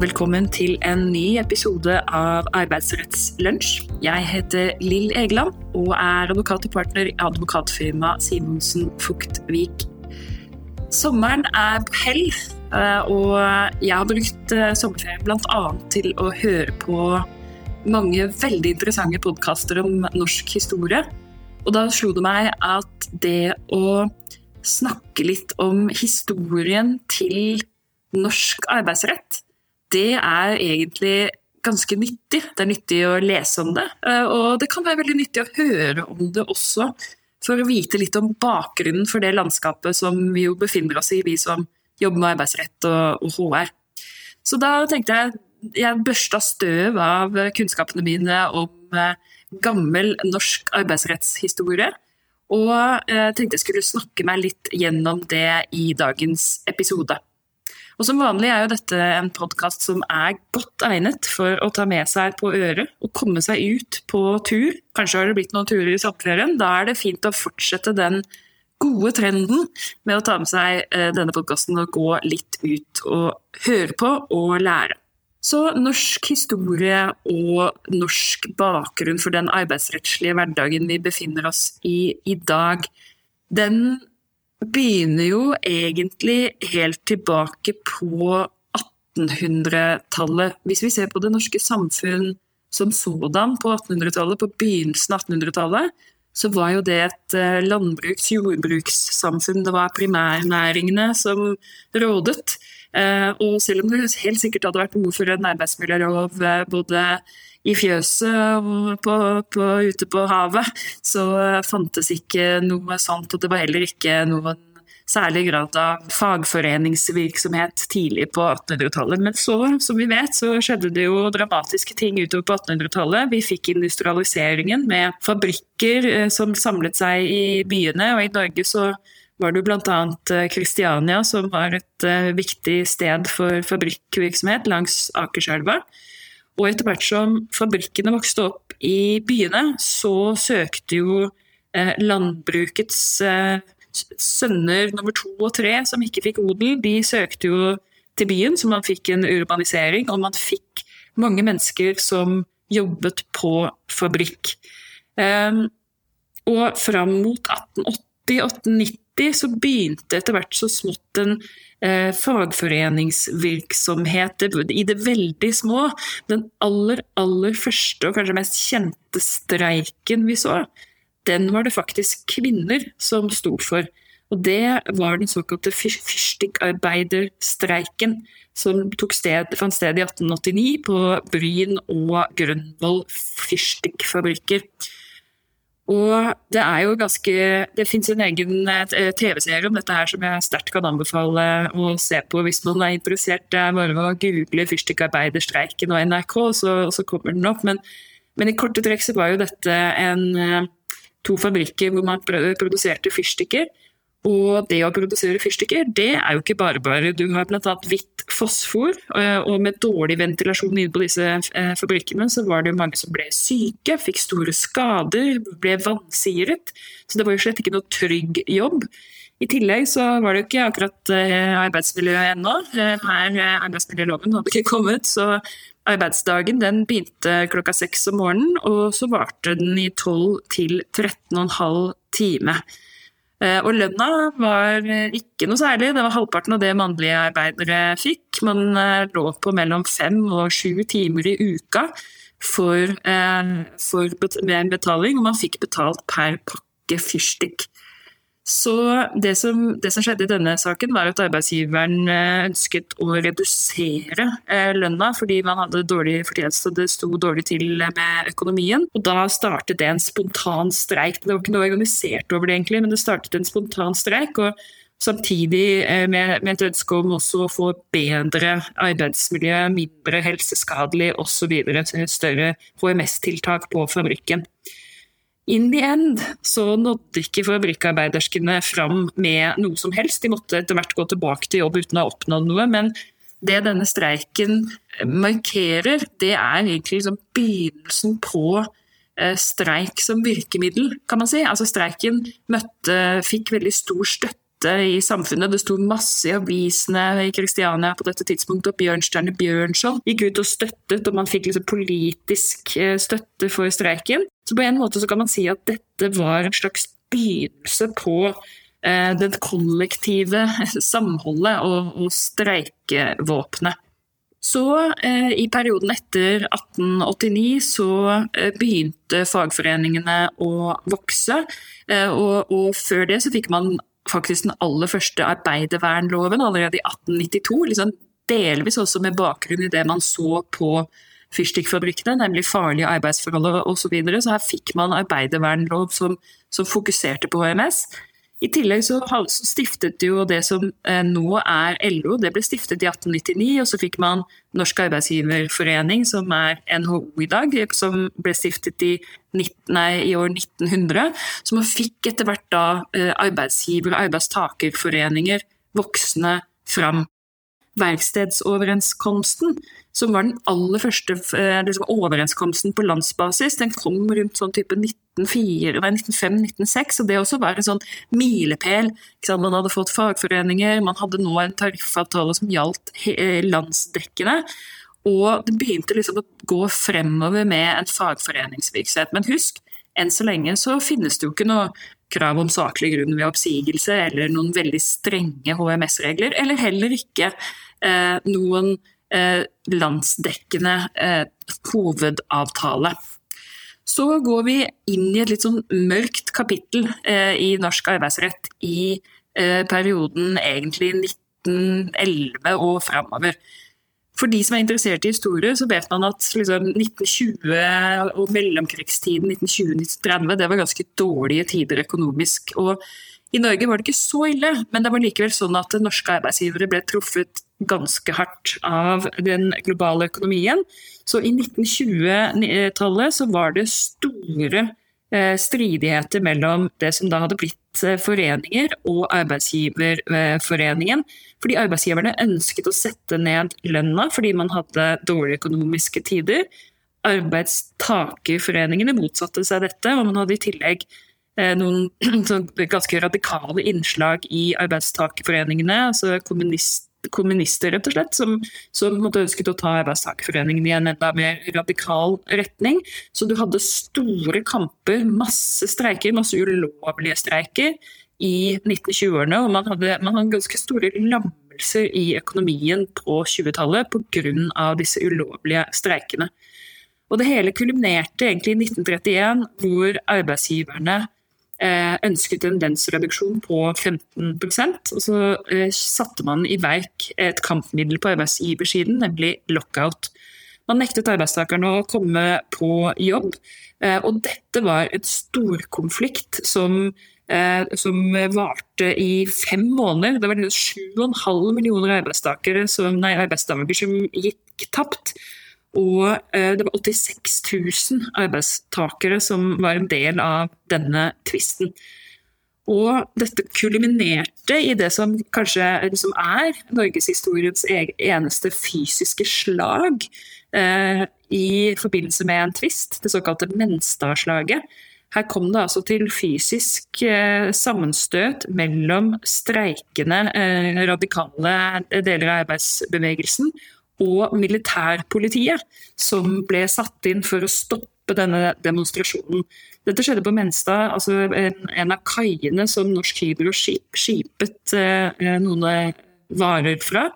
velkommen til en ny episode av Arbeidsrettslunsj. Jeg heter Lill Egeland og er advokat og partner i advokatfirmaet Simonsen Fuktvik. Sommeren er på hell, eh, og jeg har brukt eh, sommerferien bl.a. til å høre på mange veldig interessante podkaster om norsk historie. Og da slo det meg at det å snakke litt om historien til norsk arbeidsrett, det er egentlig ganske nyttig. Det er nyttig å lese om det, eh, og det kan være veldig nyttig å høre om det også, for å vite litt om bakgrunnen for det landskapet som vi jo befinner oss i, vi som jobber med arbeidsrett og, og HR. Så da tenkte jeg jeg børsta støv av kunnskapene mine om eh, gammel norsk arbeidsrettshistorie. Og eh, tenkte jeg skulle snakke meg litt gjennom det i dagens episode. Og Som vanlig er jo dette en podkast som er godt egnet for å ta med seg på øret og komme seg ut på tur. Kanskje har det blitt noen turer i sommerferien. Da er det fint å fortsette den gode trenden med å ta med seg eh, denne podkasten og gå litt ut og høre på og lære. Så norsk historie og norsk bakgrunn for den arbeidsrettslige hverdagen vi befinner oss i i dag, den begynner jo egentlig helt tilbake på 1800-tallet. Hvis vi ser på det norske samfunn som sådan på 1800-tallet, på begynnelsen av 1800-tallet, så var jo det et eh, landbruks-, jordbrukssamfunn. Det var primærnæringene som rådet. Eh, og selv om det helt sikkert hadde vært behov for en arbeidsmiljølov eh, både i fjøset og på, på, ute på havet, så fantes ikke noe sånt. Og det var heller ikke noen særlig grad av fagforeningsvirksomhet tidlig på 1800-tallet. Men så, som vi vet, så skjedde det jo dramatiske ting utover på 1800-tallet. Vi fikk industrialiseringen med fabrikker eh, som samlet seg i byene, og i Norge så var det bl.a. Kristiania som var et viktig sted for fabrikkvirksomhet langs Akerselva. Og etter hvert som fabrikkene vokste opp i byene, så søkte jo eh, landbrukets eh, sønner nummer to og tre som ikke fikk odel, de søkte jo til byen, så man fikk en urbanisering, og man fikk mange mennesker som jobbet på fabrikk. Um, og fram mot 1880-1890 så begynte etter hvert så smått en eh, fagforeningsvirksomhet i det veldig små. Den aller, aller første og kanskje mest kjente streiken vi så, den var det faktisk kvinner som sto for. Og det var den såkalte fyrstikkarbeiderstreiken som sted, fant sted i 1889 på Bryn og Grønvoll fyrstikkfabrikker. Og det er jo ganske Det fins en egen eh, TV-serie om dette her som jeg sterkt kan anbefale å se på hvis man er interessert. Det er bare å google 'fyrstikkarbeiderstreiken' og NRK, så, så kommer den opp. Men, men, i korte trekk så var jo dette en eh, to fabrikker hvor man produserte fyrstikker. Og det å produsere fyrstikker, det er jo ikke bare bare. Du har bl.a. hvitt fosfor, eh, og med dårlig ventilasjon inne på disse eh, fabrikkene, så var det mange som ble syke, fikk store skader, ble vansiret. Så det var jo slett ikke noe trygg jobb. I tillegg så var det jo ikke akkurat eh, arbeidsmiljøet ennå. Her arbeidsmiljøloven hadde ikke kommet, så arbeidsdagen den begynte klokka seks om morgenen, og så varte den i 12 til 13,5 timer. Eh, og lønna var ikke noe særlig, det var halvparten av det mannlige arbeidere fikk. Man eh, lå på mellom fem og sju timer i uka for, eh, for, med betaling, og man fikk betalt per pakke fyrstikk. Så det som, det som, skjedde i denne saken, var at arbeidsgiveren eh, ønsket å redusere eh, lønna fordi man hadde dårlig fortjeneste og det sto dårlig til med økonomien. Og da startet det en spontan streik. Det var ikke noe organisert over det, egentlig, men det startet en spontan streik. og Samtidig eh, med, med et ønske om også å få bedre arbeidsmiljø, mindre helseskadelig osv. Større HMS-tiltak på fabrikken. In the end så nådde ikke fabrikkarbeiderskene fram med noe som helst. De måtte etter hvert gå tilbake til jobb uten å ha oppnådd noe. Men det denne streiken markerer, det er egentlig liksom begynnelsen på eh, streik som virkemiddel, kan man si. Altså Streiken møtte, fikk veldig stor støtte i samfunnet. Det sto masse i avisene i Kristiania på dette tidspunktet, og Bjørnstjerne Bjørnson gikk ut og støttet, og man fikk liksom politisk eh, støtte for streiken. Så på en måte så kan man si at dette var en slags begynnelse på eh, det kollektive samholdet og, og streikevåpenet. Så eh, i perioden etter 1889 så eh, begynte fagforeningene å vokse. Eh, og, og, før det så fikk man faktisk den aller første arbeidervernloven allerede i 1892. Liksom delvis også med bakgrunn i det man så på fyrstikkfabrikkene, nemlig farlige arbeidsforhold osv. Så, videre. så her fikk man arbeidervernlov som, som fokuserte på HMS. I tillegg så, stiftet jo det som eh, nå er LO, det ble stiftet i 1899. Og så fikk man Norsk arbeidsgiverforening, som er NHO i dag, som ble stiftet i, 19, nei, i år 1900. Så man fikk etter hvert da eh, arbeidsgiver- og arbeidstakerforeninger voksne fram verkstedsoverenskomsten, som var den aller første eh, liksom, overenskomsten på landsbasis, den kom rundt sånn type 1905-1906, og det også var en sånn milepæl. Man hadde fått fagforeninger, man hadde nå en tariffavtale som gjaldt eh, landsdekkende. Og det begynte liksom å gå fremover med en fagforeningsvirksomhet. Men husk, enn så lenge så finnes det jo ikke noe krav om saklig grunn ved oppsigelse eller noen veldig strenge HMS-regler, eller heller ikke eh, noen eh, landsdekkende eh, hovedavtale. Så går vi inn i et litt sånn mørkt kapittel eh, i norsk arbeidsrett i eh, perioden egentlig 1911 og framover. For de som er interessert i historie, så vet man at liksom, 1920 og mellomkrigstiden 1920-1930 det var ganske dårlige tider økonomisk. Og i Norge var det ikke så ille, men det var likevel sånn at norske arbeidsgivere ble truffet ganske hardt av den globale økonomien. Så i 1920-tallet så var det store eh, stridigheter mellom det som da hadde blitt eh, foreninger og arbeidsgiverforeningen. Fordi arbeidsgiverne ønsket å sette ned lønna fordi man hadde dårlige økonomiske tider. Arbeidstakerforeningene motsatte seg dette, og man hadde i tillegg eh, noen ganske radikale innslag i arbeidstakerforeningene. altså kommunist, kommunister, rett og slett, som, som ønsket å ta arbeidstakerforeningen i en enda mer radikal retning. Så du hadde store kamper, masse streiker, masse ulovlige streiker i 1920-årene, og man hadde, man hadde, ganske store lammelser i økonomien på 20-tallet pga. disse ulovlige streikene. Og det hele kulminerte egentlig i 1931, hvor arbeidsgiverne ønsket en lønnsreduksjon på 15% og så eh, satte man i verk et kampmiddel på arbeidsgiversiden, nemlig lockout. Man nektet arbeidstakerne å komme på jobb, eh, og dette var et storkonflikt som Eh, som varte i fem måneder. Det var 7,5 millioner arbeidstakere som, nei, arbeidsdager som gikk tapt. Og eh, det var 86 000 arbeidstakere som var en del av denne tvisten. Og dette kuliminerte i det som kanskje liksom er norgeshistoriens eneste fysiske slag eh, i forbindelse med en tvist, det såkalte Menstadslaget. Her kom det altså til fysisk eh, sammenstøt mellom streikende eh, radikale deler av arbeidsbevegelsen og militærpolitiet, som ble satt inn for å stoppe denne demonstrasjonen. Dette skjedde på Menstad, altså en, av kaiene som Norsk Hydro skipet eh, noen varer fra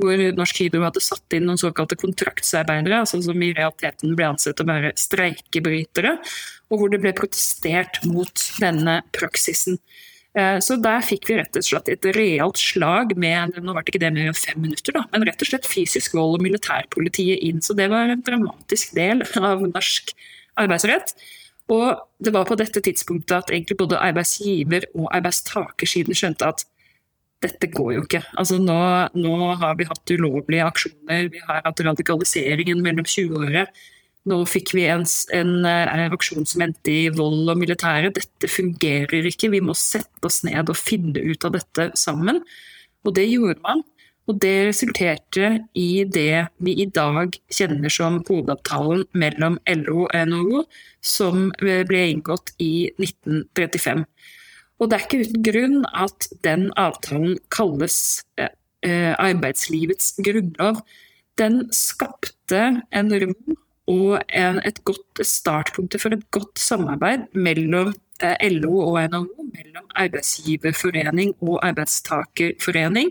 hvor Norsk Hydro hadde satt inn noen såkalte kontraktsarbeidere, altså som i realiteten ble ansett å være streikebrytere, og hvor det ble protestert mot denne praksisen. Eh, så der fikk vi rett og slett et realt slag med nå var det ikke det med fem minutter, da, men rett og slett fysisk vold og militærpolitiet inn. Så det var en dramatisk del av norsk arbeidsrett. Og det var på dette tidspunktet at egentlig både arbeidsgiver- og arbeidstakersiden skjønte at dette går jo ikke. Altså nå, nå, har vi hatt ulovlige aksjoner, vi har hatt radikaliseringen mellom 20-åre. Nå fikk vi en, en, en, aksjon som endte i vold og militære. Dette fungerer ikke, vi må sette oss ned og finne ut av dette sammen. Og det gjorde man. Og det resulterte i det vi i dag kjenner som hovedavtalen mellom LO og NHO, som ble inngått i 1935. Og det er ikke uten grunn at den avtalen kalles eh, eh arbeidslivets grunnlov. Den skapte en rom og et godt startpunkt for et godt samarbeid mellom eh, LO og NHO, mellom arbeidsgiverforening og arbeidstakerforening.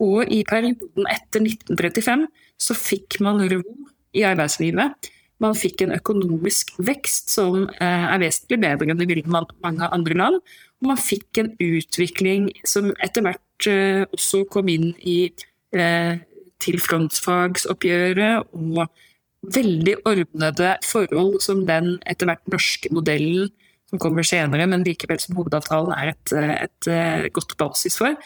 Og i perioden etter 1935 så fikk man ro i arbeidslivet. Man fikk en økonomisk vekst som eh, er vesentlig bedre enn det i mange andre land. Og man fikk en utvikling som etter hvert eh, også kom inn i, til frontfagsoppgjøret og veldig ordnede forhold som den etter hvert norske modellen som kommer senere, men likevel som hovedavtalen er et, et, et godt basis for,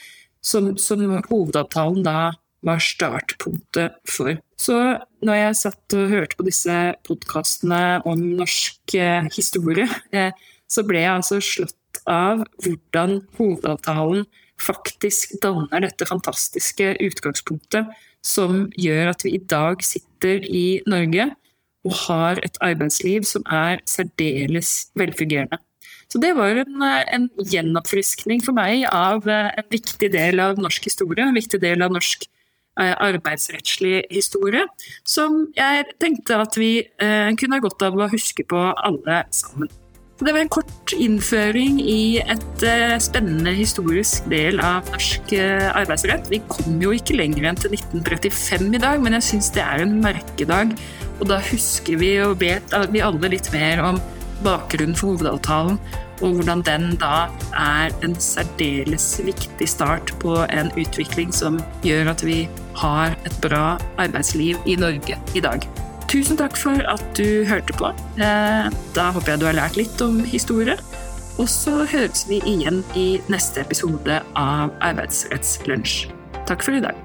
som, som hovedavtalen da var startpunktet for. Så når jeg satt og hørte på disse podkastene om norsk eh, historie, eh, så ble jeg altså slått av hvordan hovedavtalen faktisk danner dette fantastiske utgangspunktet som gjør at vi i dag sitter i Norge og har et arbeidsliv som er særdeles velfungerende. Så det var en, en gjenoppfriskning for meg av en viktig del av norsk historie, en viktig del av norsk eh, arbeidsrettslig historie, som jeg tenkte at vi eh, kunne ha godt av å huske på alle sammen. Det var en kort innføring i et uh, spennende historisk del av norsk uh, arbeidsrett. Vi kom jo ikke lenger enn til 1935 i dag, men jeg syns det er en merkedag. Og da husker vi og vet vi alle litt mer om bakgrunnen for hovedavtalen, og hvordan den da er en særdeles viktig start på en utvikling som gjør at vi har et bra arbeidsliv i Norge i dag. Tusen takk for at du hørte på. Eh, da håper jeg du har lært litt om historie. Og så høres vi igjen i neste episode av Arbeidsrettslunsj. Takk for i dag.